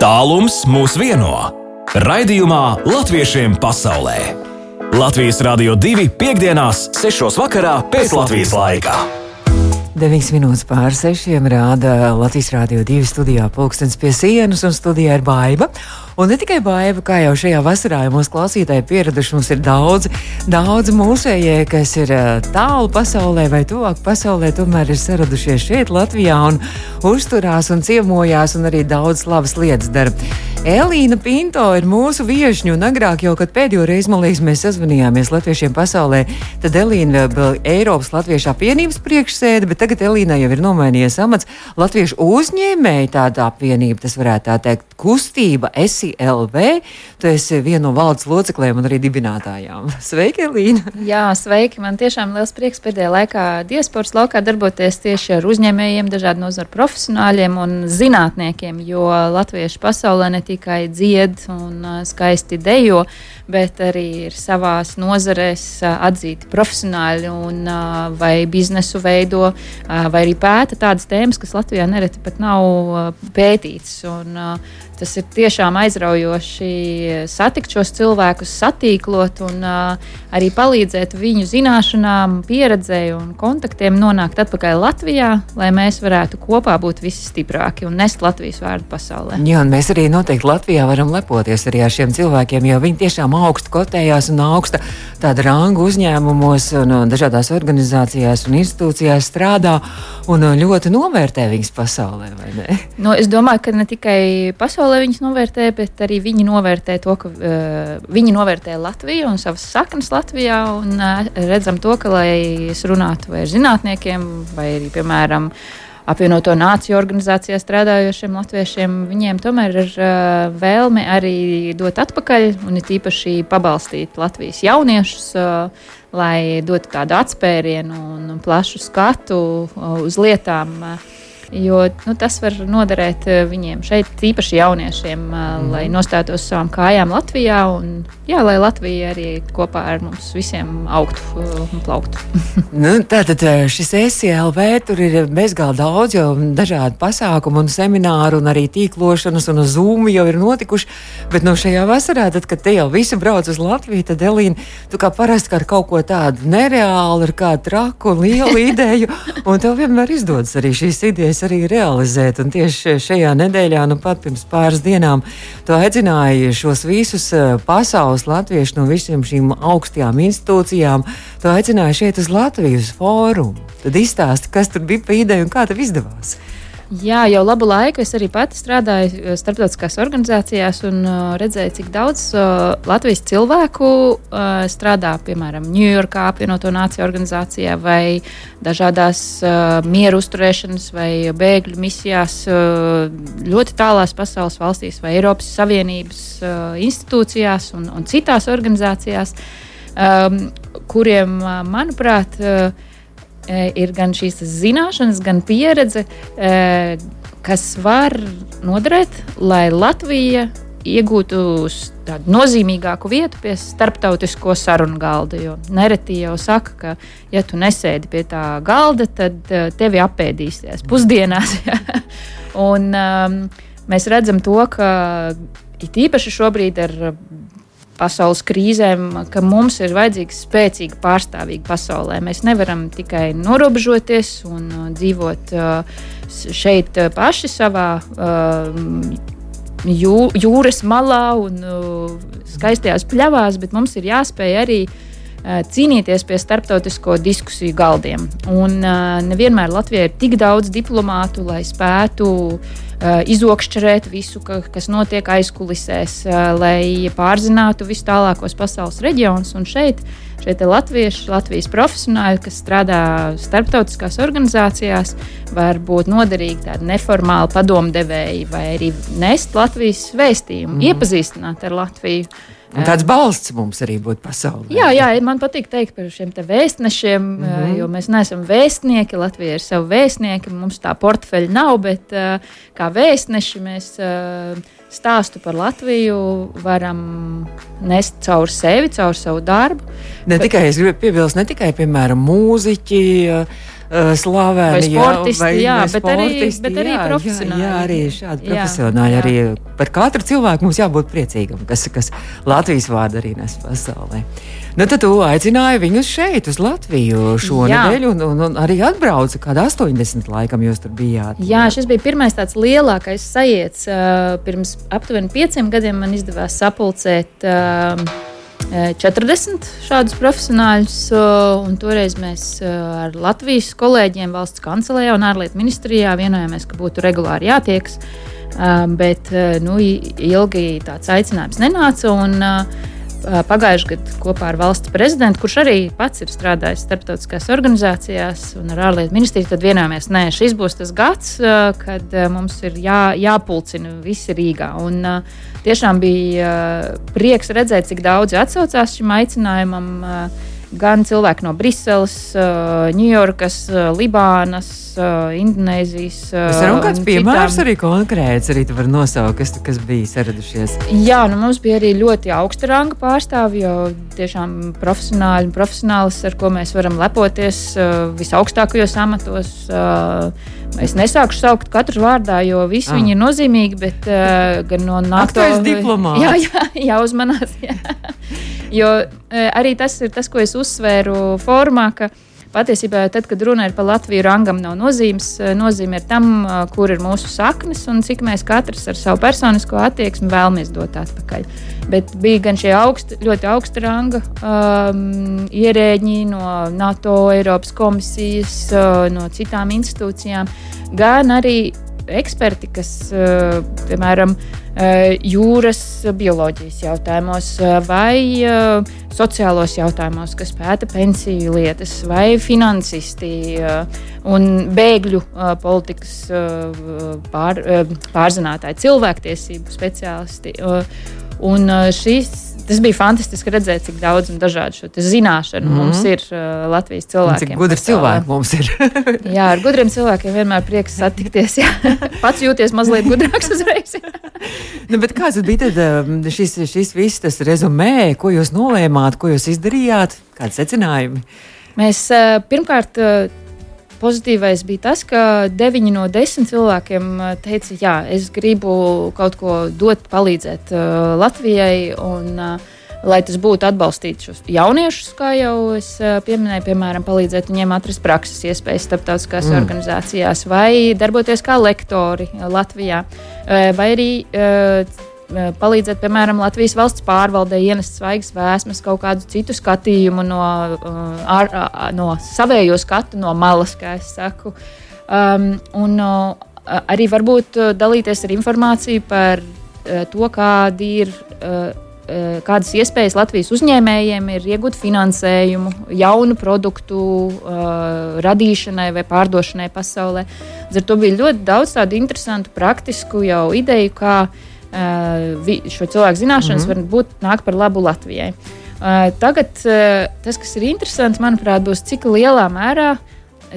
Tālums mūs vieno. Raidījumā Latviešiem pasaulē. Latvijas Rādio 2.5.6. pēc Latvijas laika. 9 minūtes pār 6 rāda Latvijas Rādio 2 studijā pulkstenis pie sienas un studijā ir baiva. Un ne tikai baiva, kā jau šajā vasarā ja mūsu klausītāji pieraduši, mums ir daudz, daudz mūsējie, kas ir tālu pasaulē vai tuvāk pasaulē, tomēr ir saradušies šeit Latvijā un uzturās un ciemojās un arī daudz labas lietas dara. Elīna Pinto ir mūsu viešņu, un agrāk jau, kad pēdējo reizi, man liekas, mēs sazvanījāmies latviešiem pasaulē, tad Elīna bija Eiropas Latviešu apvienības priekšsēde, bet tagad Elīna jau ir nomainījies amats Latviešu uzņēmēji tāda apvienība, tas varētu tā teikt, kustība SILV. Tu esi viena no valdes locekliem un arī dibinātājām. Sveiki, Elīna! Jā, sveiki! Man tiešām liels prieks pēdējā laikā diasporas laukā darboties tieši ar uzņēmējiem, dažādu nozaru profesionāļiem un zinātniekiem, jo latviešu pasaulē ne tikai dzied un skaisti dejo, bet arī ir savās nozarēs atzīti profesionāļi un vai biznesu veido, vai arī pēta tādas tēmas, kas Latvijā nereti pat nav pētītas. Un, Tas ir tiešām aizraujoši satikt šos cilvēkus, satīklot un uh, arī palīdzēt viņu zināšanām, pieredzēju un kontaktiem nonākt atpakaļ Latvijā, lai mēs varētu kopā būt visi stiprāki un nest Latvijas vārdu pasaulē. Jā, un mēs arī noteikti Latvijā varam lepoties arī ar šiem cilvēkiem, jo viņi tiešām augstu kotējās un augsta tāda ranga uzņēmumos un dažādās organizācijās un institūcijās strādā un ļoti novērtē viņas pasaulē, vai ne? Nu, es domāju, ka ne tikai pasaulē pasaulē viņas novērtē, bet arī viņi novērtē to, ka uh, viņi novērtē Latviju un savas saknes Latvijā. Un, uh, redzam to, ka, lai es runātu vai ar zinātniekiem, vai arī, piemēram, apvienoto nāciju organizācijā strādājošiem latviešiem, viņiem tomēr ir uh, vēlme arī dot atpakaļ un it īpaši pabalstīt Latvijas jauniešus. Uh, Lai dotu tādu atspērienu un plašu skatu uz lietām, uh, jo nu, tas var noderēt eh, viņiem šeit, īpaši jauniešiem, mm. lai nostātos savām kājām Latvijā un jā, lai Latvija arī kopā ar mums visiem augtu eh, un plauktu. nu, tātad šis SCLV tur ir bezgalīgi daudz, jo dažādi pasākumi un semināri un arī tīklošanas un Zoom jau ir notikuši, bet no šajā vasarā, tad, kad te jau visi brauc uz Latviju, tad Elīna, tu kā parasti ar kaut ko tādu nereālu, ar kādu traku un lielu ideju, un tev vienmēr izdodas arī šīs idejas vēlaties arī realizēt. Un tieši šajā nedēļā, nu pat pirms pāris dienām, tu aicināji šos visus eh, pasaules latviešus no visiem šīm augstajām institūcijām, tu aicināji šeit uz Latvijas fórumu. Tad izstāsti, kas tur bija pa ideju un kā tev izdevās. Jā, jau labu laiku es arī pati strādāju uh, starptautiskās organizācijās un uh, redzēju, cik daudz uh, Latvijas cilvēku uh, strādā, piemēram, Ņujorkā, apvienoto nāciju organizācijā vai dažādās uh, mieru uzturēšanas vai bēgļu misijās uh, ļoti tālās pasaules valstīs vai Eiropas Savienības uh, institūcijās un, un citās organizācijās, um, kuriem, uh, manuprāt, uh, ir gan šīs zināšanas, gan pieredze, e, kas var noderēt, lai Latvija iegūtu tādu nozīmīgāku vietu pie starptautisko sarunu galda. Jo nereti jau saka, ka, ja tu nesēdi pie tā galda, tad e, tevi apēdīsies pusdienās. Un, um, mēs redzam to, ka it īpaši šobrīd ar pasaules krīzēm, ka mums ir vajadzīga spēcīga pārstāvīga pasaulē. Mēs nevaram tikai norobežoties un uh, dzīvot uh, šeit uh, paši savā jū, jūras malā un skaistajās pļavās, bet mums ir jāspēj arī cīnīties pie starptautisko diskusiju galdiem. Un nevienmēr Latvijai ir tik daudz diplomātu, lai spētu uh, izokšķerēt visu, ka, kas notiek aizkulisēs, eh, lai pārzinātu visu tālākos pasaules reģionus. Un šeit, šeit latvieši, Latvijas profesionāļi, kas strādā starptautiskās organizācijās, var būt noderīgi tādi neformāli padomdevēji vai arī nest Latvijas vēstījumu, mm. iepazīstināt ar Latviju. Un tāds balsts mums arī būtu pasaulē. Jā, jā, man patīk teikt par šiem vēstnešiem, mm -hmm. jo mēs neesam vēstnieki. Latvija ir savi vēstnieki, mums tā portfeļa nav, bet kā vēstneši mēs stāstu par Latviju varam nest caur sevi, caur savu darbu. Ne tikai es gribu piebilst, ne tikai piemēram mūziķi uh, slaveni, vai sportisti, vai, jā, vai bet arī, sportisti, bet arī jā, profesionāli. Jā, jā, arī šādi Jā, profesionāļi. jā. Arī par katru cilvēku mums jābūt priecīgam, kas, kas Latvijas vārdu arī nes pasaulē. Nu, tad tu aicināji viņus šeit, uz Latviju šonadēļ, un, un, un arī atbrauca kāda 80 laikam jūs tur bijāt. Jā, šis bija pirmais tāds lielākais sajiets. Uh, pirms aptuveni pieciem gadiem man izdevās sapulcēt uh, 40 šādus profesionāļus. un Toreiz mēs uh, ar Latvijas kolēģiem valsts kancelējā un ārlietu ministrijā vienojāmies, ka būtu regulāri jātiekas. Bet nu, ilgi tāds aicinājums nenāca. Un, Pagājušajā gadā kopā ar valsts prezidentu, kurš arī pats ir strādājis starptautiskās organizācijās un ar ārlietu ministriju, tad vienojāmies, ka šis būs tas gads, kad mums ir jā, jāpulcina visi Rīgā. Un, tiešām bija prieks redzēt, cik daudzi atsaucās šim aicinājumam. Gan cilvēki no Briseles, Ņujorkas, Libānas, Indonēzijas. Es varu kāds piemērs citām. arī konkrēts, arī tu vari nosaukt, kas, kas bija saradušies. Jā, nu mums bija arī ļoti augsta ranga pārstāvji, jo tiešām profesionāļi un profesionālis, ar ko mēs varam lepoties visaugstākajos amatos. Uh, Es nesāku saukt katru vārdā, jo visi Ah. viņi ir nozīmīgi, bet uh, gan no NATO. tu esi diplomāts. Jā, jā, jāuzmanās. Jā. Jo uh, arī tas ir tas, ko es uzsvēru formā. ka Patiesībā, tad, kad runa ir par Latviju, rangam nav nozīmes. Eh, Nozīme ir tam, eh, kur ir mūsu saknes un cik mēs katrs ar savu personisko attieksmi vēlamies dot atpakaļ. Bet bija gan šie augsti, ļoti augsta ranga um, ierēģi no NATO, Eiropas komisijas, uh, no citām institūcijām, gan arī eksperti, kas, uh, piemēram, uh, jūras bioloģijas jautājumos uh, vai uh, sociālos jautājumos, kas pēta pensiju lietas, vai finansisti un bēgļu politikas pār, pārzinātāji, cilvēktiesību speciālisti. Un šis, tas bija fantastiski redzēt, cik daudz un dažādu šo zināšanu mm -hmm. mums ir uh, Latvijas cilvēkiem. Cik gudri cilvēki mums ir. Jā, ar gudriem cilvēkiem vienmēr prieks satikties. jā. Pats jūties mazliet gudrāks uzreiz. nu, bet kāds bija tad, um, šis, šis viss tas rezumē, ko jūs nolēmāt, ko jūs izdarījāt, kādi secinājumi? Mēs uh, pirmkārt. Pozitīvais bija tas, ka 9 no 10 cilvēkiem uh, teica, jā, es gribu kaut ko dot, palīdzēt uh, Latvijai. Un, uh, lai tas būtu atbalstīt šos jauniešus, kā jau es uh, pieminēju, piemēram, palīdzēt viņiem atrast prakses iespējas starptautiskās mm. organizācijās, vai darboties kā lektori uh, Latvijā, vai arī palīdzēt, piemēram, Latvijas valsts pārvaldē ienest svaigas vēsmas, kaut kādu citu skatījumu no, uh, ar, no savējo skatu, no malas, kā es saku. Um, un arī varbūt uh, dalīties ar informāciju par to, kādi ir. Kādas iespējas Latvijas uzņēmējiem ir iegūt finansējumu, jaunu produktu uh, radīšanai vai pārdošanai pasaulē. Ar to bija ļoti daudz tādu interesantu, praktisku ideju, kā uh, šo cilvēku zināšanas mm -hmm. var būt nāk par labu Latvijai. Uh, tagad uh, tas, kas ir interesants, manuprāt, būs cik lielā mērā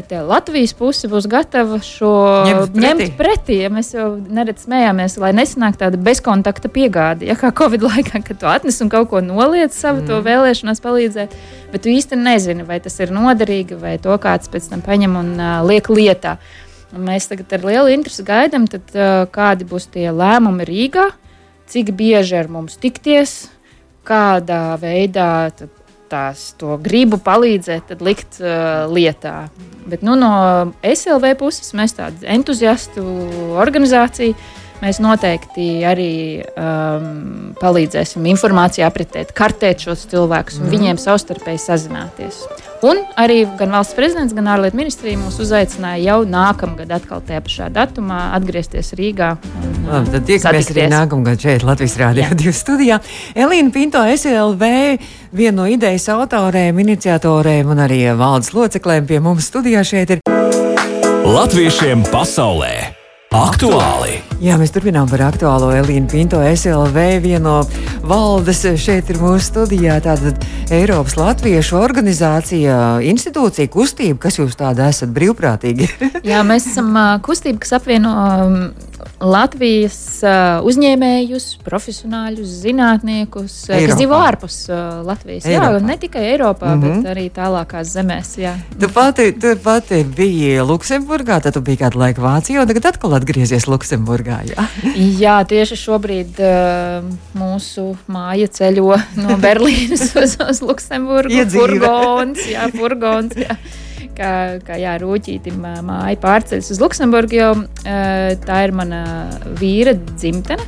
te Latvijas puse būs gatava šo Ņemt pretī. ņemt pretī. Ja mēs jau neredz smējāmies, lai nesanāk tāda bezkontakta piegāde. Ja kā Covid laikā, kad tu atnes un kaut ko noliec savu mm. to vēlēšanos palīdzēt, bet tu īsti nezini, vai tas ir noderīgi, vai to kāds pēc tam paņem un uh, liek lietā. Un mēs tagad ar lielu interesi gaidām, kādi būs tie lēmumi Rīgā, cik bieži ar mums tikties, kādā veidā tās to gribu palīdzēt, tad likt uh, lietā. Bet nu, no SLV puses mēs tādu entuziastu organizāciju. Mēs noteikti arī um, palīdzēsim informāciju apritēt, kartēt šos cilvēkus un mm. viņiem savstarpēji sazināties. Un arī gan valsts prezidents, gan ārlietu ministrija mūs uzaicināja jau nākamgad, atkal tajā pašā datumā, atgriezties Rīgā. Un, Labi, tad tiekamies arī nākamgad šeit, Latvijas Rādio Jā. 2 studijā. Elīna Pinto, SLV, viena no idejas autorēm, iniciatorēm un arī valdes loceklēm pie mums studijā šeit ir. Latviešiem pasaulē aktuāli! Jā, mēs turpinām par aktuālo Elīnu Pinto, SLV, viena no valdes šeit ir mūsu studijā. Tātad Eiropas Latviešu organizācija, institūcija, kustība, kas jūs tāda esat brīvprātīgi. Jā, mēs esam kustība, kas apvieno um, Latvijas uh, uzņēmējus, profesionāļus, zinātniekus, uh, kas dzīvo ārpus uh, Latvijas. Eiropā. Jā, ne tikai Eiropā, mm -hmm. bet arī tālākās zemēs. Jā. Tu pati, tu pati biji Luksemburgā, tad tu biji kādu laiku Vācijā, un tagad atkal atgriezies Luksemburgā. Jā, jā tieši šobrīd uh, mūsu māja ceļo no Berlīnas uz, uz Luksemburgu. Furgons, jā, furgons. Jā kā, kā jā, rūķītim māja pārceļas uz Luksemburgu, jo tā ir mana vīra dzimtene.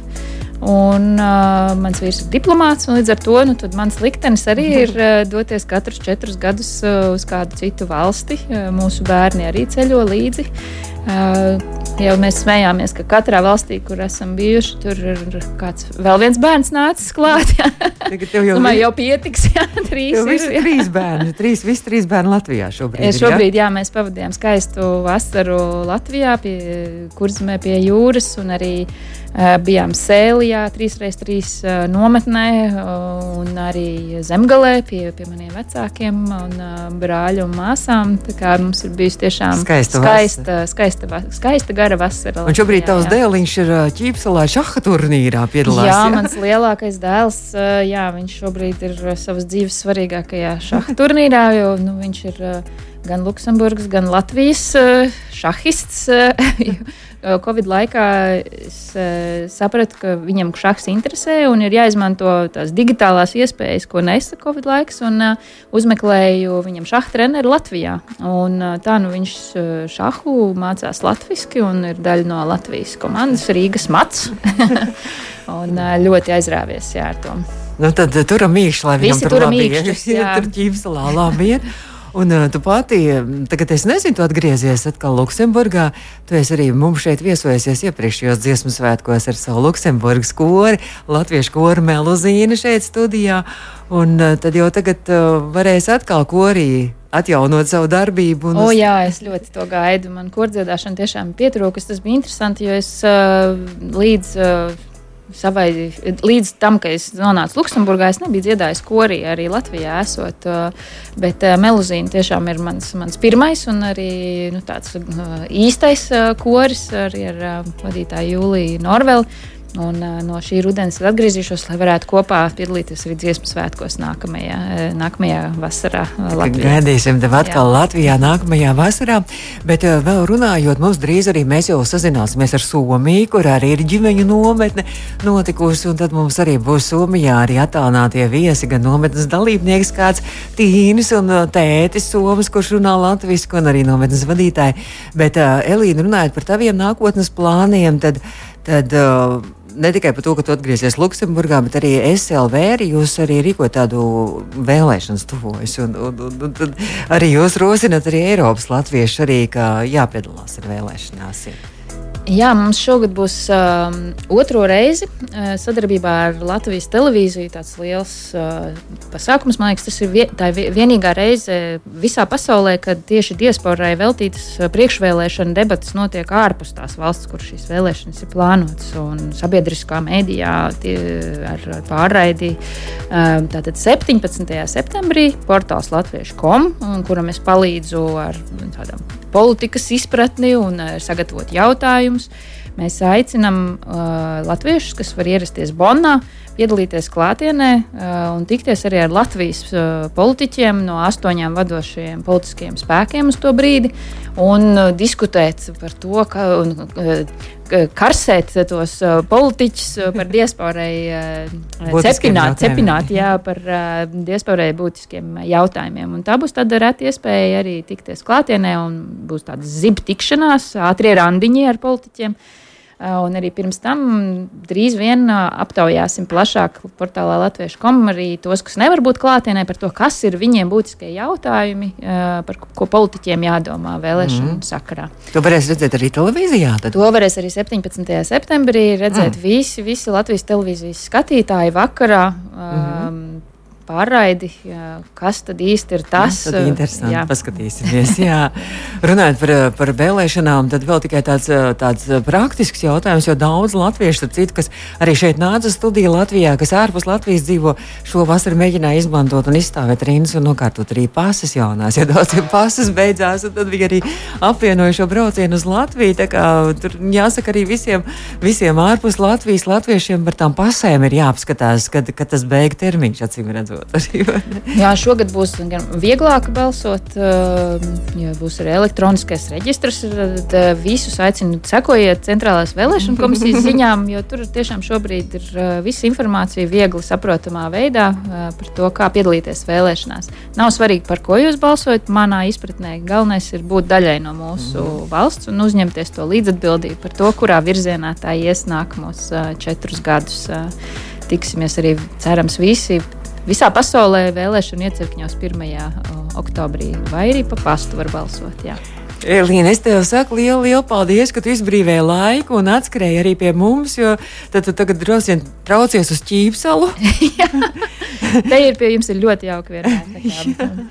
Un uh, mans vīrs ir diplomāts, un līdz ar to nu, mans liktenis arī ir uh, doties katrus četrus gadus uh, uz kādu citu valsti. Uh, mūsu bērni arī ceļo līdzi. Uh, jau mēs smējāmies, ka katrā valstī, kur esam bijuši, tur ir kāds vēl viens bērns nācis klāt. Tagad jau, Domāju, jau pietiks. Jā, trīs, ir, jā. trīs bērni. Trīs, visi trīs bērni Latvijā šobrīd. Ir, šobrīd jā? jā, mēs pavadījām skaistu vasaru Latvijā, pie kurzemē pie jūras un arī Eh, bijām Sēlijā, 3x3 eh, nometnē, eh, arī Zemgalē pie, pie maniem vecākiem un brāļu un māsām. Tā kā mums ir bijusi tiešām skaista, skaista, skaista, skaista gara vasara. Un šobrīd tavs dēliņš ir ķīpselā šaha turnīrā piedalās. Jā, jā, mans lielākais dēls, jā, viņš šobrīd ir savas dzīves svarīgākajā šaha turnīrā, jo nu, viņš ir gan Luksemburgas, gan Latvijas šahists. Covid laikā es sapratu, ka viņam šachs interesē un ir jāizmanto tās digitālās iespējas, ko nesa Covid laiks. Un, uh, uzmeklēju viņam šaha treneru Latvijā. Un, tā nu viņš šahu mācās latviešu un ir daļa no Latvijas komandas Rīgas mats. un ļoti aizrāvies jā, ar to. Nu, tad turam mīkšķi, lai viņam tur iet. Tur ķīpselā labi iet. Un uh, tu pati, tagad es nezinu, tu atgriezies atkal Luksemburgā. Tu esi arī mums šeit viesojies iepriekšējos dziesmu svētkos ar savu Luksemburgas kori, latviešu koru melozīnu šeit studijā. Un uh, tad jau tagad uh, varēs atkal korī atjaunot savu darbību. O, uz... Jā, es ļoti to gaidu. Man kordziedāšana tiešām pietrūkas. Tas bija interesanti, jo es uh, līdz. Uh, savai, līdz tam, kad es nonācu Luksemburgā, es nebiju dziedājis korī arī Latvijā esot. Uh, bet uh, melozīna tiešām ir mans, mans pirmais un arī nu, tāds uh, īstais koris arī ar vadītāju Jūliju Norvelu. Un, no šī rudens atgriezīšos, lai varētu kopā piedalīties arī dziesmu svētkos nākamajā, nākamajā vasarā. Latvijā. Gaidīsim tevi atkal Jā. Latvijā nākamajā vasarā. Bet vēl runājot, mums drīz arī mēs jau sazināsimies ar Somiju, kur arī ir ģimeņu nometne notikusi. Tad mums arī būs Somijā arī attālinātie viesi, gan nometnes dalībnieks kāds Tīnis un tētis Somas, kurš runā latviešu, un arī nometnes vadītāji. Bet Elīna runājot par taviem nākotnes plāniem, tad, tad uh, ne tikai par to, ka tu atgriezies Luksemburgā, bet arī SLV arī jūs arī rīkojat tādu vēlēšanas tuvojas. Un, un, un, un, un arī jūs rosināt arī Eiropas latviešus arī, ka jāpiedalās ar vēlēšanās. Ir. Jā, mums šogad būs um, otro reizi uh, sadarbībā ar Latvijas televīziju. Tāds liels uh, pasākums, man liekas, tas ir vie, vienīgā reize visā pasaulē, kad tieši diasporai veltītas uh, priekšvēlēšana debatas notiek ārpus tās valsts, kur šīs vēlēšanas ir plānotas. Un sabiedriskā mēdījā tie, ar, ar pārraidi uh, tātad 17. septembrī portāls latviešu.com, kuram es palīdzu ar tādām politikas izpratni un uh, sagatavot jautājumus. Mēs aicinām uh, latviešus, kas var ierasties Bonnā, piedalīties klātienē uh, un tikties arī ar Latvijas uh, politiķiem no astoņām vadošajiem politiskajiem spēkiem uz to brīdi un uh, diskutēt par to, ka, un, uh, karsēt tos uh, politiķus par diasporai, uh, cepināt, cepināt jā, par diasporai būtiskiem jautājumiem. Un tā būs tāda reta iespēja arī tikties klātienē un būs tādas zib tikšanās, ātrie randiņi ar politiķiem. Uh, un arī pirms tam drīz vien aptaujāsim plašāk portālā Latviešu komu arī tos, kas nevar būt klātienē, par to, kas ir viņiem būtiskie jautājumi, par ko politiķiem jādomā vēlēšanu mm. sakarā. To varēs redzēt arī televīzijā. Tad? To varēs arī 17. septembrī redzēt mm. visi, visi Latvijas televīzijas skatītāji vakarā. Mm um, pārraidi, kas tad īsti ir tas. Jā, tad interesanti, jā. paskatīsimies. Jā. Runājot par, par vēlēšanām, tad vēl tikai tāds, tāds praktisks jautājums, jo daudz latviešu, citu, kas arī šeit nāca studijā Latvijā, kas ārpus Latvijas dzīvo, šo vasaru mēģināja izmantot un izstāvēt rindas un nokārtot arī pases jaunās, jo daudziem pases beidzās, un tad viņi arī apvienoja šo braucienu uz Latviju. Tā kā tur jāsaka arī visiem, visiem ārpus Latvijas latviešiem par tām pasēm ir jāapskatās, kad, kad tas beigu termiņš acīm redzot. Arī, Jā, šogad būs gan vieglāk balsot, uh, jo būs arī elektroniskais reģistrs. Tad uh, visus aicinu sekojiet centrālās vēlēšana komisijas ziņām, jo tur tiešām šobrīd ir uh, visa informācija viegli saprotamā veidā par to, kā piedalīties vēlēšanās. Nav svarīgi, par ko jūs balsojat. Manā izpratnē galvenais ir būt daļai no mūsu mm. valsts un uzņemties to līdzatbildību par to, kurā virzienā tā ies nākamos četrus gadus tiksimies arī, cerams, visi visā pasaulē vēlēšanu iecirkņos 1. oktobrī, vai arī pa pastu var balsot. Jā. Elīna, es tev saku lielu, lielu paldies, ka tu izbrīvēji laiku un atskrēji arī pie mums, jo tad tu tagad droši vien traucies uz ķīpsalu. Te ir pie jums ir ļoti jauki vienmēr.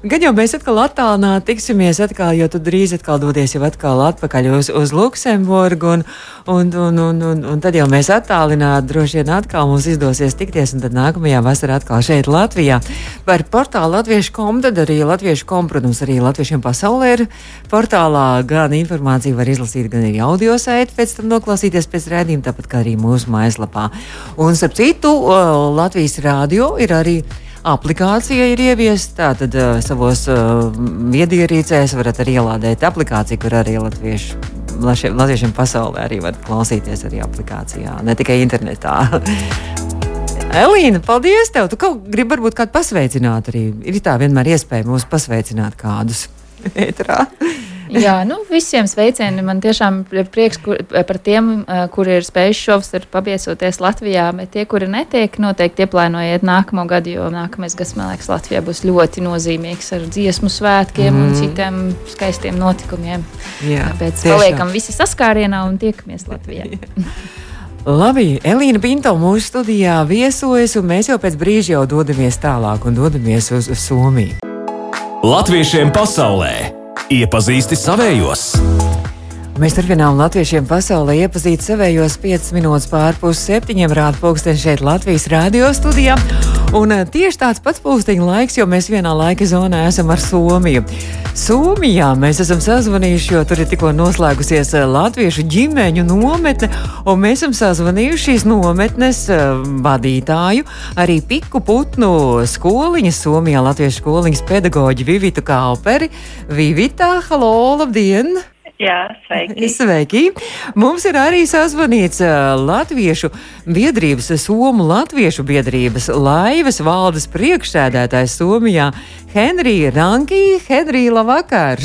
Gan jau mēs atkal attālināti tiksimies, atkal, jo tu drīz atkal dodies jau atkal atpakaļ uz, uz Luksemburgu, un, un, un, un, un, un tad jau mēs attālināti droši vien atkal mums izdosies tikties, un tad nākamajā vasarā atkal šeit Latvijā. Par portālu Latviešu kom, tad arī Latviešu kom, protams, arī Latviešiem pasaulē ir portālā gan informāciju var izlasīt, gan arī audio saiti pēc tam noklausīties pēc rēdījuma, tāpat kā arī mūsu mājaslapā. Un, starp citu, Latvijas rādio ir arī aplikācija ir ieviesta. Tad uh, savos uh, viedierīcēs varat arī ielādēt aplikāciju, kur arī latviešu, latviešiem pasaulē arī var klausīties arī aplikācijā, ne tikai internetā. Elīna, paldies tev! Tu kaut gribi varbūt kādu pasveicināt arī. Ir tā vienmēr iespēja mūs pasveicināt kādus. Ētrā. Jā, nu, visiem sveicieniem. Man tiešām ir prieks kur, par tiem, kuri ir spējuši šovasar pabiesoties Latvijā, bet tie, kuri netiek, noteikti ieplānojiet nākamo gadu, jo nākamais gads, man liekas, Latvijā būs ļoti nozīmīgs ar dziesmu svētkiem mm. un citiem skaistiem notikumiem. Jā, Tāpēc tiešām. paliekam visi saskārienā un tiekamies Latvijā. Labi, Elīna Pinto mūsu studijā viesojas, un mēs jau pēc brīža jau dodamies tālāk un dodamies uz, uz Somiju. Latviešiem pasaulē! Iepazīsti savējos! Mēs turpinām latviešiem pasaulē iepazīt savējos 5 minūtes pārpus septiņiem rādu pulksteni šeit Latvijas radio studijā. Un eh, tieši tāds pats pulksteņa laiks, jo mēs vienā laika zonā esam ar Somiju. Somijā mēs esam sazvanījuši, jo tur ir tikko noslēgusies eh, latviešu ģimeņu nometne, un mēs esam sazvanījuši šīs nometnes eh, vadītāju, arī piku putnu skoliņas, Somijā latviešu skoliņas pedagoģi Vivitu Kalperi. Vivita, halo, labdien! Jā, sveiki. sveiki. Mums ir arī sazvanīts Latviešu biedrības, Somu Latviešu biedrības laivas valdes priekšsēdētājs Somijā Henrija Ranki. Henrija, labvakar!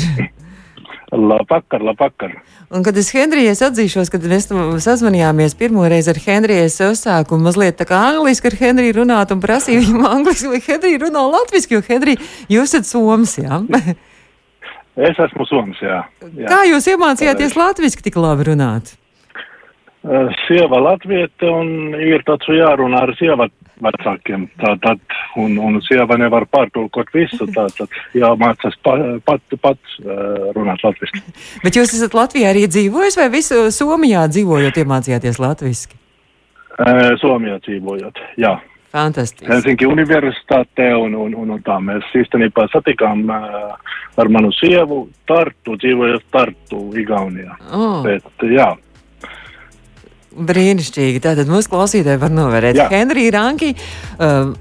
Labvakar, labvakar. Un, kad es Henrijai atzīšos, kad mēs sazvanījāmies pirmo reizi ar Henriju, es uzsāku mazliet tā kā angliski ar Henriju runāt un prasīju viņam angliski, vai Henrija runā latviski, jo Henrija, jūs esat soms, jā? Es esmu Somijs. Jā. jā. Kā jūs iemācījāties latviešu tik labi runāt? Uh, sieva latvieta un ir tāds jārunā ar sieva vecākiem. Tātad, un, un sieva nevar pārtulkot visu, tātad jāmācās pa, pat, pats uh, runāt latviešu. Bet jūs esat Latvijā arī dzīvojis vai visu Somijā dzīvojot iemācījāties latviešu? Uh, Somijā dzīvojot, jā. Fantastiski. Helsinki universitātē un, un, un, un tā mēs īstenībā satikām uh, ar manu sievu Tartu, dzīvojot Tartu, Igaunijā. Oh. Bet, jā. Brīnišķīgi. Tātad mūsu klausītāji var novērtēt. Henrija Ranki, uh,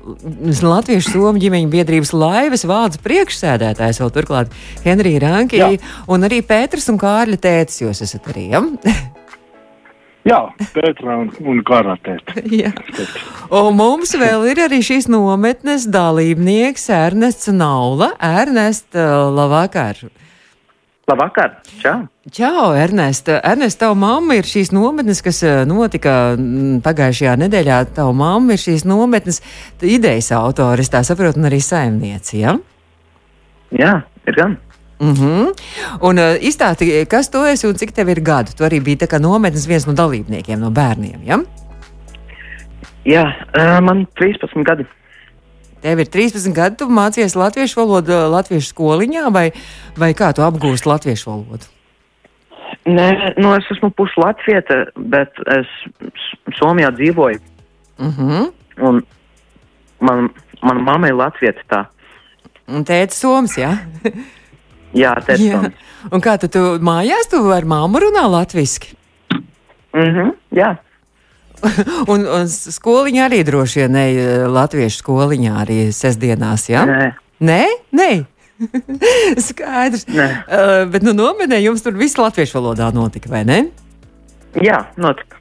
Latviešu Somu ģimeņu biedrības laivas vārds priekšsēdētājs vēl turklāt Henrija Ranki Jā. un arī Pēters un Kārļa tētis jūs esat arī. Ja? Jā, Pētra un, un karatēt. un mums vēl ir arī šīs nometnes dalībnieks Ernests Naula. Ernest, labvakar! Labvakar! Čau! Čau, Ernest! Ernest, tava mamma ir šīs nometnes, kas notika pagājušajā nedēļā. Tava mamma ir šīs nometnes idejas autoris, tā saprotu, un arī saimnieci, ja? Jā, ir gan. Mm -hmm. Un uh, izstāsti, kas tu esi un cik tev ir gadu? Tu arī biji nometnes viens no dalībniekiem, no bērniem. Ja? Jā, uh, man 13 gadi. Tev ir 13 gadi, tu mācījies latviešu valodu latviešu skoliņā, vai, vai kā tu apgūsti latviešu valodu? Nē, nu es esmu puslatvieša, bet es Somijā dzīvoju. Uh -huh. Un man, mana mamma ir latvieta. Tā. Un tēta Soms, jā? Jā, tas ir. Un kā tu, mājās, tu ar māmu runā latviski? Mm -hmm, jā, Un, un skoliņā arī droši vien ne latviešu skoliņā arī sestdienās, jā? nē, Nē, nē. Skaidrs. Nē. Uh, bet, nu, nomenē jums tur viss latviešu valodā notika, vai ne? jā notika.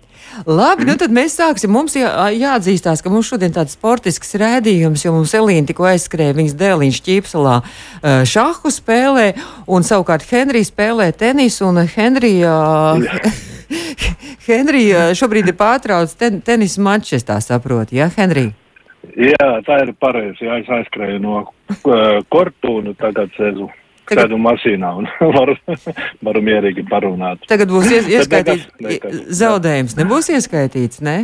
Labi, nu tad mēs sāksim. Mums jā, jāatzīstās, ka mums šodien tāds sportisks rādījums, jo mums Elīna tikko aizskrēja viņas dēliņš ķīpselā šahu spēlē, un savukārt Henrijs spēlē tenisu, un Henrija. Henrija šobrīd ir pārtraucis ten, tenisa mačs, tā saprotu, ja, Henrija? Jā, tā ir pareizi. Jā, es aizskrēju no uh, kortu un tagad sēžu. Tagad- Sēdu mašīnā un varu, varu mierīgi parunāt. Tagad būs ies, ieskaitīts nekas, nekas. zaudējums. Nebūs ieskaitīts, ne?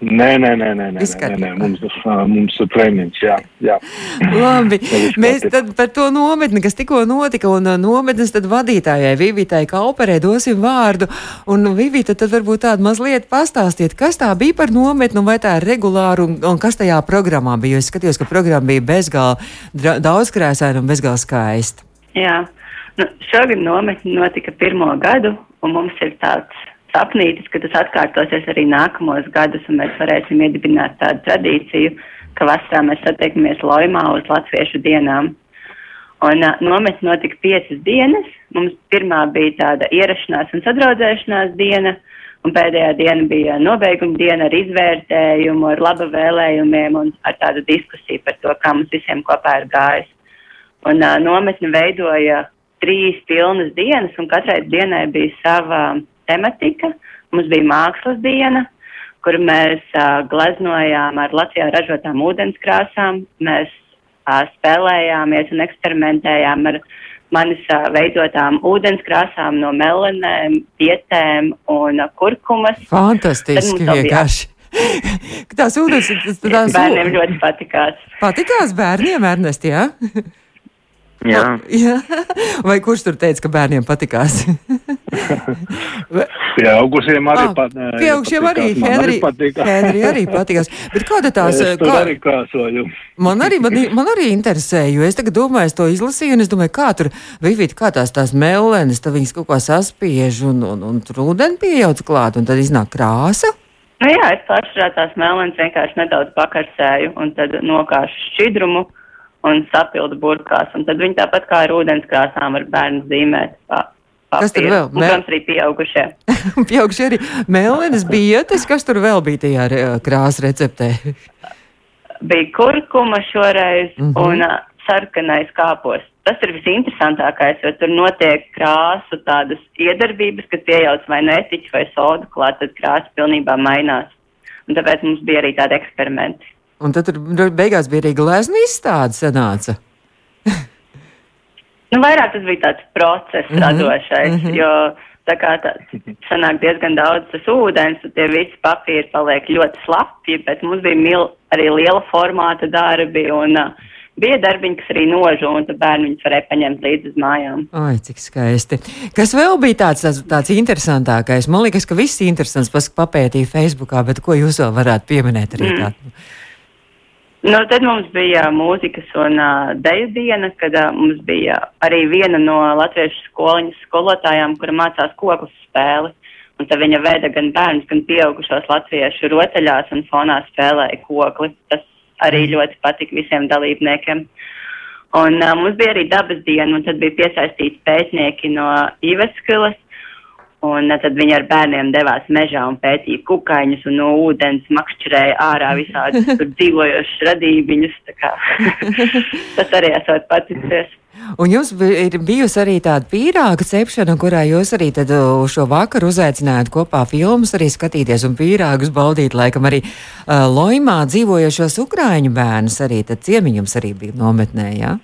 Nē, nē, nē, nē, nē, nē, nē, mums, mums ir treniņš, jā, jā. Labi, mēs tad par to nometni, kas tikko notika, un nometnes tad vadītājai Vivitai Kauperē dosim vārdu. Un Vivita tad varbūt tādu mazliet pastāstiet, kas tā bija par nometni, un vai tā ir regulāra, un, un kas tajā programmā bija. Es skatījos, ka programma bija bezgalā daudzkrēsaina un bezgalā skaista. Jā, nu, šogad nometne notika pirmo gadu, un mums ir tāds sapnītis, ka tas atkārtosies arī nākamos gadus, un mēs varēsim iedibināt tādu tradīciju, ka vasarā mēs satiekamies Loimā uz Latviešu dienām. Un uh, nometne notika piecas dienas. Mums pirmā bija tāda ierašanās un sadraudzēšanās diena, un pēdējā diena bija nobeiguma diena ar izvērtējumu, ar laba vēlējumiem un ar tādu diskusiju par to, kā mums visiem kopā ir gājis. Un uh, nometni veidoja trīs pilnas dienas, un katrai dienai bija sava tematika. Mums bija mākslas diena, kur mēs uh, gleznojām ar Latvijā ražotām ūdenskrāsām. Mēs uh, spēlējāmies un eksperimentējām ar manis uh, veidotām ūdenskrāsām no melenēm, pietēm un uh, kurkumas. Fantastiski vienkārši. Tās ūdens, tas- tās Bērniem ļoti patikās. patikās bērniem, Ernest, jā? Jā. jā? Vai kurš tur teica, ka bērniem patikās? Pieaugusiem arī Ah, pat, Pieaugšiem arī, patīkās. Man Henri, arī patīkās. Bet kāda tās, Es tur kā, arī krāsoju. man arī, man, man arī interesē, jo es tagad domāju, es to izlasīju, un es domāju, kā tur, Vivīt, kā tās tās mellenes, tad viņas kaut kā saspiež, un, un, un tur ūdeni pieejauc klāt, un tad iznāk krāsa. Nu jā, es pāršķirā tās melnas vienkārši nedaudz pakarsēju un tad nokāšu šķidrumu un sapildu burkās. Un tad viņi tāpat kā ar ūdenskrāsām var bērnu zīmēt. Pa, Kas tur papīru. vēl? Un, protams, arī pieaugušie. Pieaugšie arī mellenes bietes, kas tur vēl bija tajā re, krāsa receptē. Bija kurkuma šoreiz mm -hmm. un uh, sarkanais kāpos. Tas ir visinteresantākais, jo tur notiek krāsu tādas iedarbības, kad piejauc vai netiķi vai sodu klāt, tad krāsa pilnībā mainās. Un tāpēc mums bija arī tādi eksperimenti. Un tad tur beigās bija arī glezna izstāde sanāca. Nu, vairāk tas bija tāds process mm -hmm, radošais, mm. -hmm. jo tā kā tā sanāk diezgan daudz tas ūdens, tad tie visi papīri paliek ļoti slapji, bet mums bija mil, arī liela formāta darbi un uh, bija darbiņi, kas arī nožu, un bērni viņus varēja paņemt līdzi uz mājām. Ai, cik skaisti. Kas vēl bija tāds, tāds, tāds interesantākais? Man liekas, ka viss interesants pas- papētīja Facebookā, bet ko jūs vēl varētu pieminēt arī Mm. tādu? Nu, tad mums bija mūzikas un uh, deju diena, kad uh, mums bija arī viena no latviešu skoliņas skolotājām, kura mācās koku spēli. Un tad viņa veda gan bērnus, gan pieaugušos latviešu rotaļās un fonā spēlēja kokli. Tas arī ļoti patika visiem dalībniekiem. Un uh, mums bija arī dabas diena, un tad bija piesaistīti pētnieki no Iveskilas. Un uh, tad viņi ar bērniem devās mežā un pētīja kukaiņus un no ūdens makšķerēja ārā visādus tur dzīvojošus radībiņus. Tas arī esot paticies. Un jums ir bijusi arī tāda pīrāga cepšana, kurā jūs arī tad uh, šo vakaru uzaicinājāt kopā filmas, arī skatīties un pīrāgus baudīt, laikam arī uh, Loimā dzīvojošos ukrāņu bērnus, arī tad ciemiņums arī bija nometnē, jā?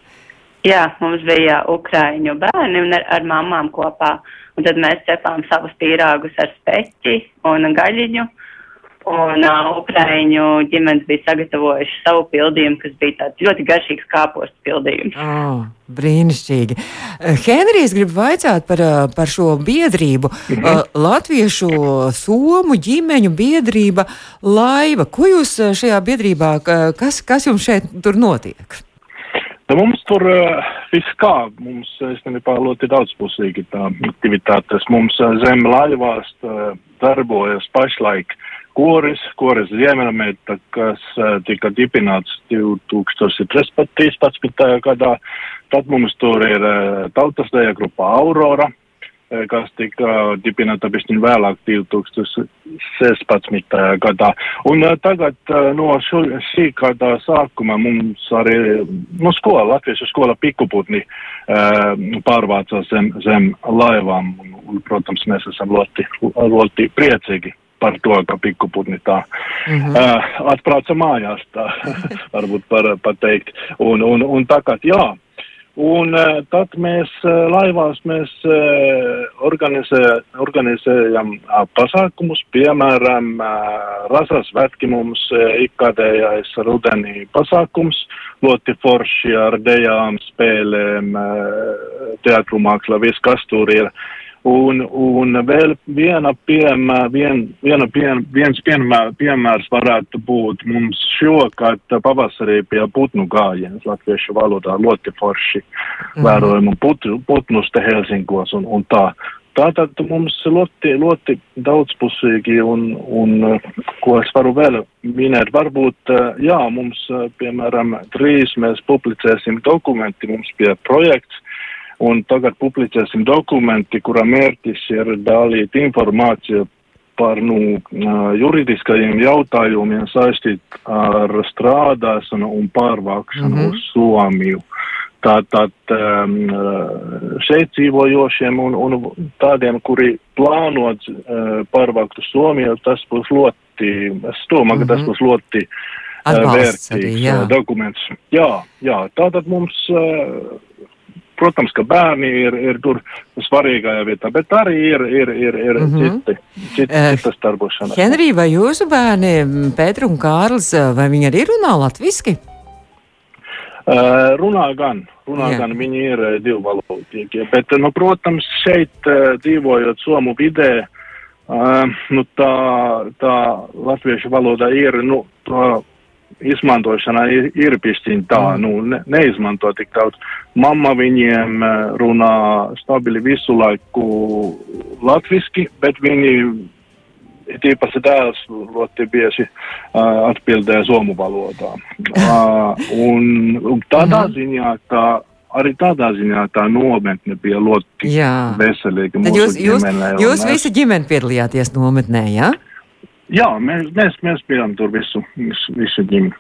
Jā, mums bija ukrāņu bērni un ar, ar mamām kopā. Un tad mēs cepām savus pīrāgus ar speķi un gaļiņu. Un uh, Ukrāņu ģimenes bija sagatavojuši savu pildījumu, kas bija tāds ļoti garšīgs kāpostu pildījums. Oh, brīnišķīgi. Henrijs grib vaicāt par, par šo biedrību. Mhm. Latviešu somu ģimeņu biedrība laiva. Ko jūs šajā biedrībā, kas, kas jums šeit tur notiek? Nu, mums tur uh, viss kā, mums īstenībā ļoti daudzpusīgi tā aktivitātes. Mums uh, zem laivās uh, darbojas pašlaik koris, koris Ziemeļamērika, kas tika dibināts 2013. gadā. Tad mums tur ir tautas deja grupa Aurora, kas tika dibināta bišķiņ vēlāk 2016. gadā. Un tagad no šo, šī gada sākuma mums arī, nu, skola, Latviešu skola Pikuputni pārvācās zem, zem laivām. Un, protams, mēs esam ļoti, ļoti priecīgi par to, ka pikuputni tā mm -hmm. uh, atbrauca mājās, tā varbūt par, pateikt. Un, un, un kā, jā, un uh, tad mēs uh, laivās mēs uh, organizē, organizējam uh, pasākumus, piemēram, Rasas svētki mums ikgadējais rudenī pasākums, ļoti forši ar dejām, spēlēm, teatrumākla, viss, kas tur ir. Uh, Un, un vēl viena piemēra, vien, viena piem, viens piemēr, piemērs varētu būt mums šokad pavasarī pie putnu gājienas latviešu valodā ļoti forši mm. vērojama put, putnus te Helsinkos un, un tā. Tātad mums ļoti, ļoti daudzpusīgi un, un, ko es varu vēl minēt, varbūt, jā, mums, piemēram, drīz mēs publicēsim dokumenti, mums pie projekts, Un tagad publicēsim dokumenti, kura mērķis ir dalīt informāciju par nu, juridiskajiem jautājumiem saistīt ar strādāšanu un pārvākšanu mm -hmm. uz Somiju. Tātad šeit dzīvojošiem un, un tādiem, kuri plānot pārvākt uz Somiju, tas būs ļoti, es domāju, mm -hmm. ka tas mhm. būs ļoti vērtīgs dokuments. Jā, jā, tātad mums Protams, ka bērni ir, ir tur svarīgākajā vietā, bet arī ir, ir, ir, ir mm -hmm. citi, citi, uh, citas darbošanas. Henrij, vai jūsu bērni, Pēter un Kārls, vai viņi arī runā latviski? Uh, runā gan, runā Jā. gan, viņi ir uh, divu valodīgie, bet, nu, protams, šeit uh, dzīvojot Somu vidē, uh, nu, tā, tā latviešu valoda ir, nu, tā izmantošanā ir, ir pišķiņ tā, mm. nu, ne, neizmanto tik daudz. Mamma viņiem eh, runā stabili visu laiku latviski, bet viņi tīpaši dēls ļoti bieži uh, atbildē somu valodā. Uh, un, un tādā mm. ziņā tā arī tādā ziņā tā nometne bija ļoti veselīga. Tad jūs, jūs, jūs visi ģimeni piedalījāties nometnē, jā? Ja? Jā, mēs, mēs, mēs bijām tur visu, visu, visu ģimeni.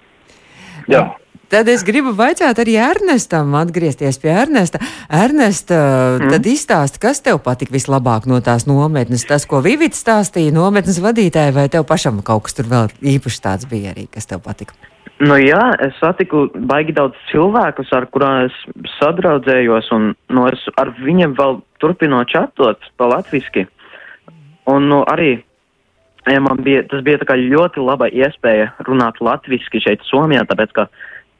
Jā. Tad es gribu vaicāt arī Ernestam, atgriezties pie Ernesta. Ernesta, mm. tad izstāsti, kas tev patika vislabāk no tās nometnes? Tas, ko Vivits stāstīja nometnes vadītāji, vai tev pašam kaut kas tur vēl īpaši tāds bija arī, kas tev patika? Nu jā, es satiku baigi daudz cilvēkus, ar kuriem es sadraudzējos, un nu, es ar viņiem vēl turpinot čatot pa latviski. Un nu, arī ja man bija, tas bija ļoti laba iespēja runāt latviski šeit Somijā, tāpēc, ka,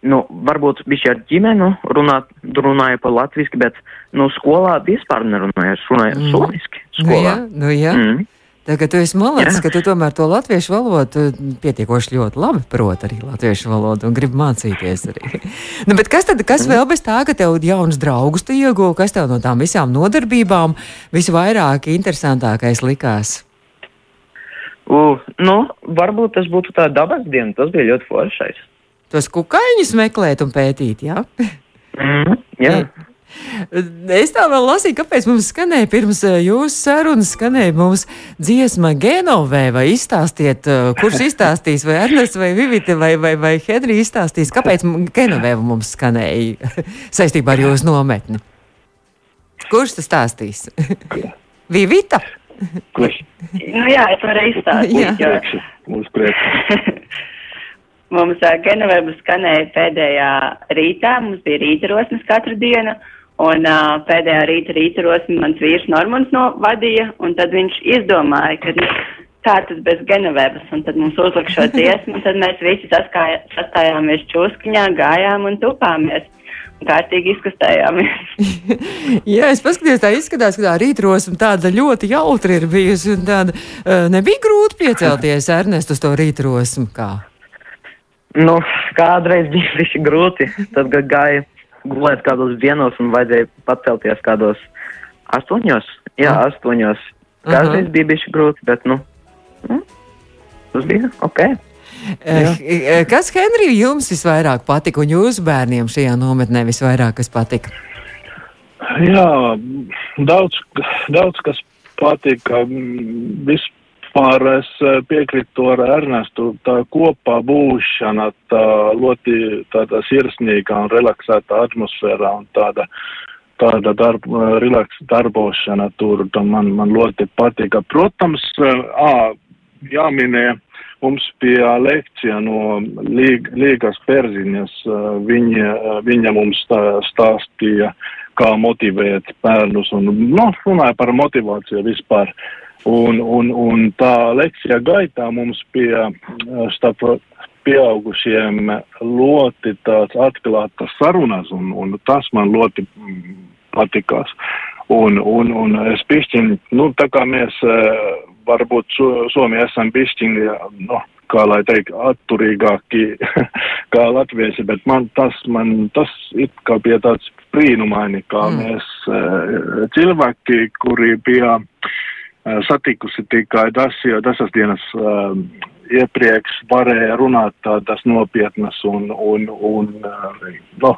nu, varbūt bišķi ar ģimenu runāt, runāju pa latviski, bet, nu, skolā vispār nerunāju, es runāju mm. somiski skolā. Nu jā, nu jā. Mm. Tagad tu esi malacis, ka tu tomēr to latviešu valodu pietiekoši ļoti labi proti arī latviešu valodu un gribi mācīties arī. nu, bet kas tad, kas vēl bez tā, ka tev jaunas draugus tu ieguvi, kas tev no tām visām nodarbībām visvairāk interesantākais likās? Uh, nu, varbūt tas būtu tā dabas diena, tas bija ļoti foršais. Tos kukaiņus meklēt un pētīt, jā? Mm, jā. Es tā vēl lasīju, kāpēc mums skanēja pirms eh, jūsu sarunas, skanēja mums dziesma Genovē, vai izstāstiet, eh, kurš izstāstīs, vai Ernests, vai Vivita, vai, vai, vai Hedri izstāstīs, kāpēc Genovē mums skanēja saistībā ar jūsu nometni. Kurš tas stāstīs? Vivita? Kurš? nu, jā, es varu izstāstīt. mums prieks. mums Genevēba skanēja pēdējā rītā, mums bija rīta rosmes katru dienu, un uh, pēdējā rīta rīta rosmi mans vīrs Normans no vadīja, un tad viņš izdomāja, ka nu, kā tas bez Genevēvas, un tad mums uzlika šo dziesmu, un tad mēs visi saskāja, sastājāmies čūskiņā, gājām un tupāmies. Kārtīgi izkustējāmies. Jā, es paskatījos, tā izskatās, ka tā rītrosma tāda ļoti jautri ir bijusi, tāda uh, nebija grūti piecelties, Ernest, uz to rītrosmu kā. Nu, kādreiz bija visi grūti. Tad, kad gāja gulēt kādos dienos un vajadzēja pacelties kādos astoņos, jā, Ah. astoņos. Kādreiz Aha. bija bišķi grūti, bet, nu, nu tas bija ok. Uh, kas, Henrij, jums visvairāk patika, un jūsu bērniem šajā nometnē visvairāk kas patika? Jā, daudz, daudz kas patika. Vispār es eh, piekrītu ar Ernestu. Tā kopā būšana, tā ļoti tāda sirsnīga un relaksēta atmosfērā un tāda, tāda darb, relaks, darbošana tur, man, man ļoti patika. Protams, eh, ā, jāminē, mums bija lekcija no Līg, Līgas Perziņas. eh, Viņa, eh, viņa mums stā- stāstīja, kā motivēt bērnus un nu, runāja par motivāciju vispār. Un, un, un tā lekcija gaitā mums bija eh, starp pieaugušiem ļoti tāds atklātas sarunas, un, un tas man ļoti mm, patikās. Un, un, un es pišķiņu, nu, tā kā mēs eh, varbūt so, Somija esam pišķiņi, nu, kā lai teikt, atturīgāki kā latvieši, bet man tas, man tas it kā bija tāds brīnumaini, kā mm. mēs eh, cilvēki, kuri bija eh, satikusi tikai tas, dasas dienas uh, iepriekš varēja runāt tādas nopietnas un, un, un no,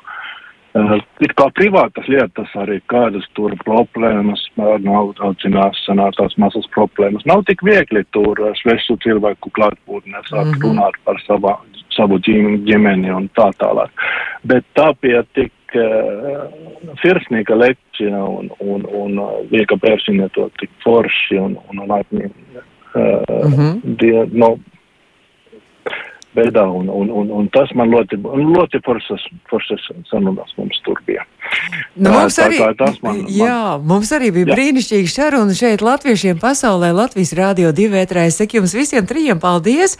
it kā privātas lietas arī, kādas tur problēmas, nav audzināšanā tās mazas problēmas. Nav tik viegli tur svešu cilvēku klātbūtnē sākt mm -hmm. runāt par savā, savu ģim, ģimeni un tā tālāk. Bet tā bija tik uh, sirsnīga lekcija un, un, un Lieka Pērsiņa to tik forši un, un, atņem. Uh, mm -hmm. die, no, veidā, un, un, un, un tas man ļoti, ļoti foršas, foršas sarunas mums tur bija. Nu, mums, tā, arī, tā, tas man, man, jā, mums arī bija Jā. brīnišķīga saruna šeit Latviešiem pasaulē, Latvijas Rādio 2 vētrā. Es saku jums visiem trijiem paldies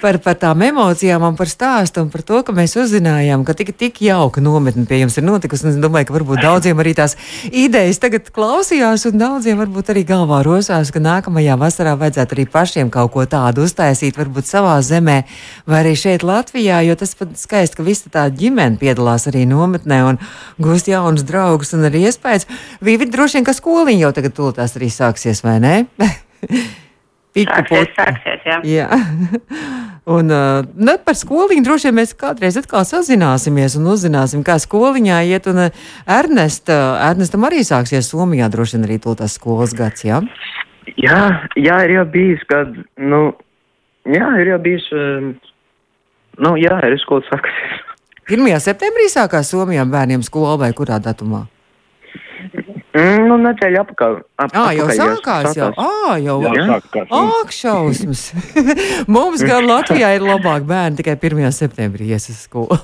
par, par tām emocijām un par stāstu un par to, ka mēs uzzinājām, ka tik, tik jauka nometne pie jums ir notikusi. Es domāju, ka varbūt daudziem arī tās idejas tagad klausījās un daudziem varbūt arī galvā rosās, ka nākamajā vasarā vajadzētu arī pašiem kaut ko tādu uztaisīt, varbūt savā zemē vai arī šeit Latvijā, jo tas pat skaisti, ka visa tā ģimene piedalās arī nometnē un gūst jaunus draugus un arī iespējas. Vīvi droši vien, ka skoliņa jau tagad tūlītās arī sāksies, vai ne? Piku Sāksies, sāksies, jā. Jā. Un uh, ne, par skoliņu droši vien mēs kādreiz atkal sazināsimies un uzzināsim, kā skoliņā iet. Un uh, Ernesta, Ernestam arī sāksies Somijā droši vien arī to tas skolas gads, jā? Jā, jā, ir jau bijis, kad, nu, jā, ir jau bijis, um, nu, jā, ir skola sākusies. 1. septembrī sākās Somijā bērniem skola vai kurā datumā? Mm, nu, nedēļa apakaļ. Ap, Ā, jau sākās, jau. Ā, jau. sākās. Ak, šausmas! Mums gan Latvijā ir labāk bērni tikai 1. septembrī ies uz skolu.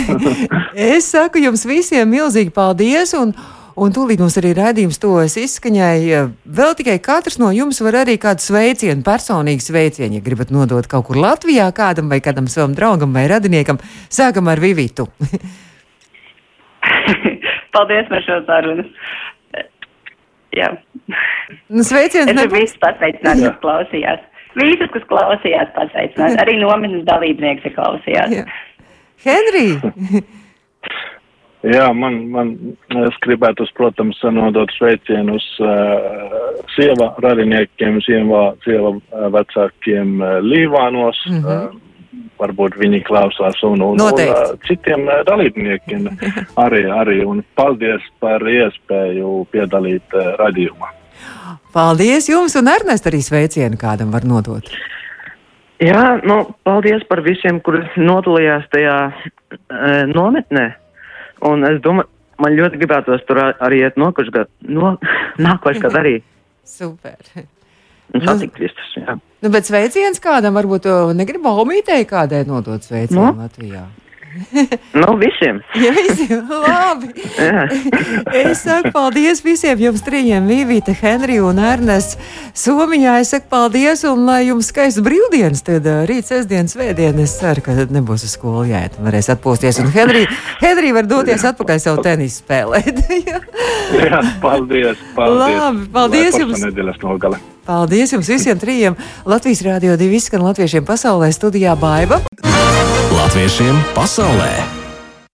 es saku jums visiem milzīgi paldies! Un, Un tūlīt mums arī redzējums to izskaņai. Vēl tikai katrs no jums var arī kādu sveicienu, personīgu sveicienu, ja gribat nodot kaut kur Latvijā kādam vai kādam savam draugam vai radiniekam. Sākam ar Vivitu. Paldies par šo sarunu. Jā. Nu, sveiciens Es visus pasveicināt, kas klausījās. Visus, kas klausījās, pasveicināt. Arī nometnes dalībnieks, kas klausījās. Jā. Henrij! Jā, man, man es gribētu, protams, nodot sveicienus uh, sieva radiniekiem, sieva, sieva uh, vecākiem uh, Līvānos. Mm -hmm. uh, varbūt viņi klausās un, un, un Noteikti. uh, citiem uh, dalībniekiem arī, arī. Un paldies par iespēju piedalīt uh, radījumā. Paldies jums, un Ernest arī sveicienu kādam var nodot. Jā, nu, paldies par visiem, kuri nodalījās tajā e, nometnē. Un es domāju, man ļoti gribētos tur arī iet nokuši gadu, no, nākošu gadu arī. Super. Un satikt visus, jā. Nu, bet sveiciens kādam varbūt uh, negrib baumītēji kādai nodot sveicienu Nu? Latvijā. Nu, visiem. Ja visiem labi. Es saku paldies visiem jums trijiem, Vīvīte, Henrija un Ernests. Somijā es saku paldies un lai jums skaists brīvdienas, tad ā, rīt sestdien, svētdien. Es ceru, ka nebūs uz skolu jāiet, varēs atpūsties. Un Henrija, Henrija var doties atpakaļ savu tenisu spēlēt. Jā. Jā, paldies. paldies. Labi, paldies jums. Nedēļas nogale. Paldies jums visiem trijiem. Latvijas Rādio 2 izskan latviešiem pasaulē studijā Baiva. Latviešiem pasaulē!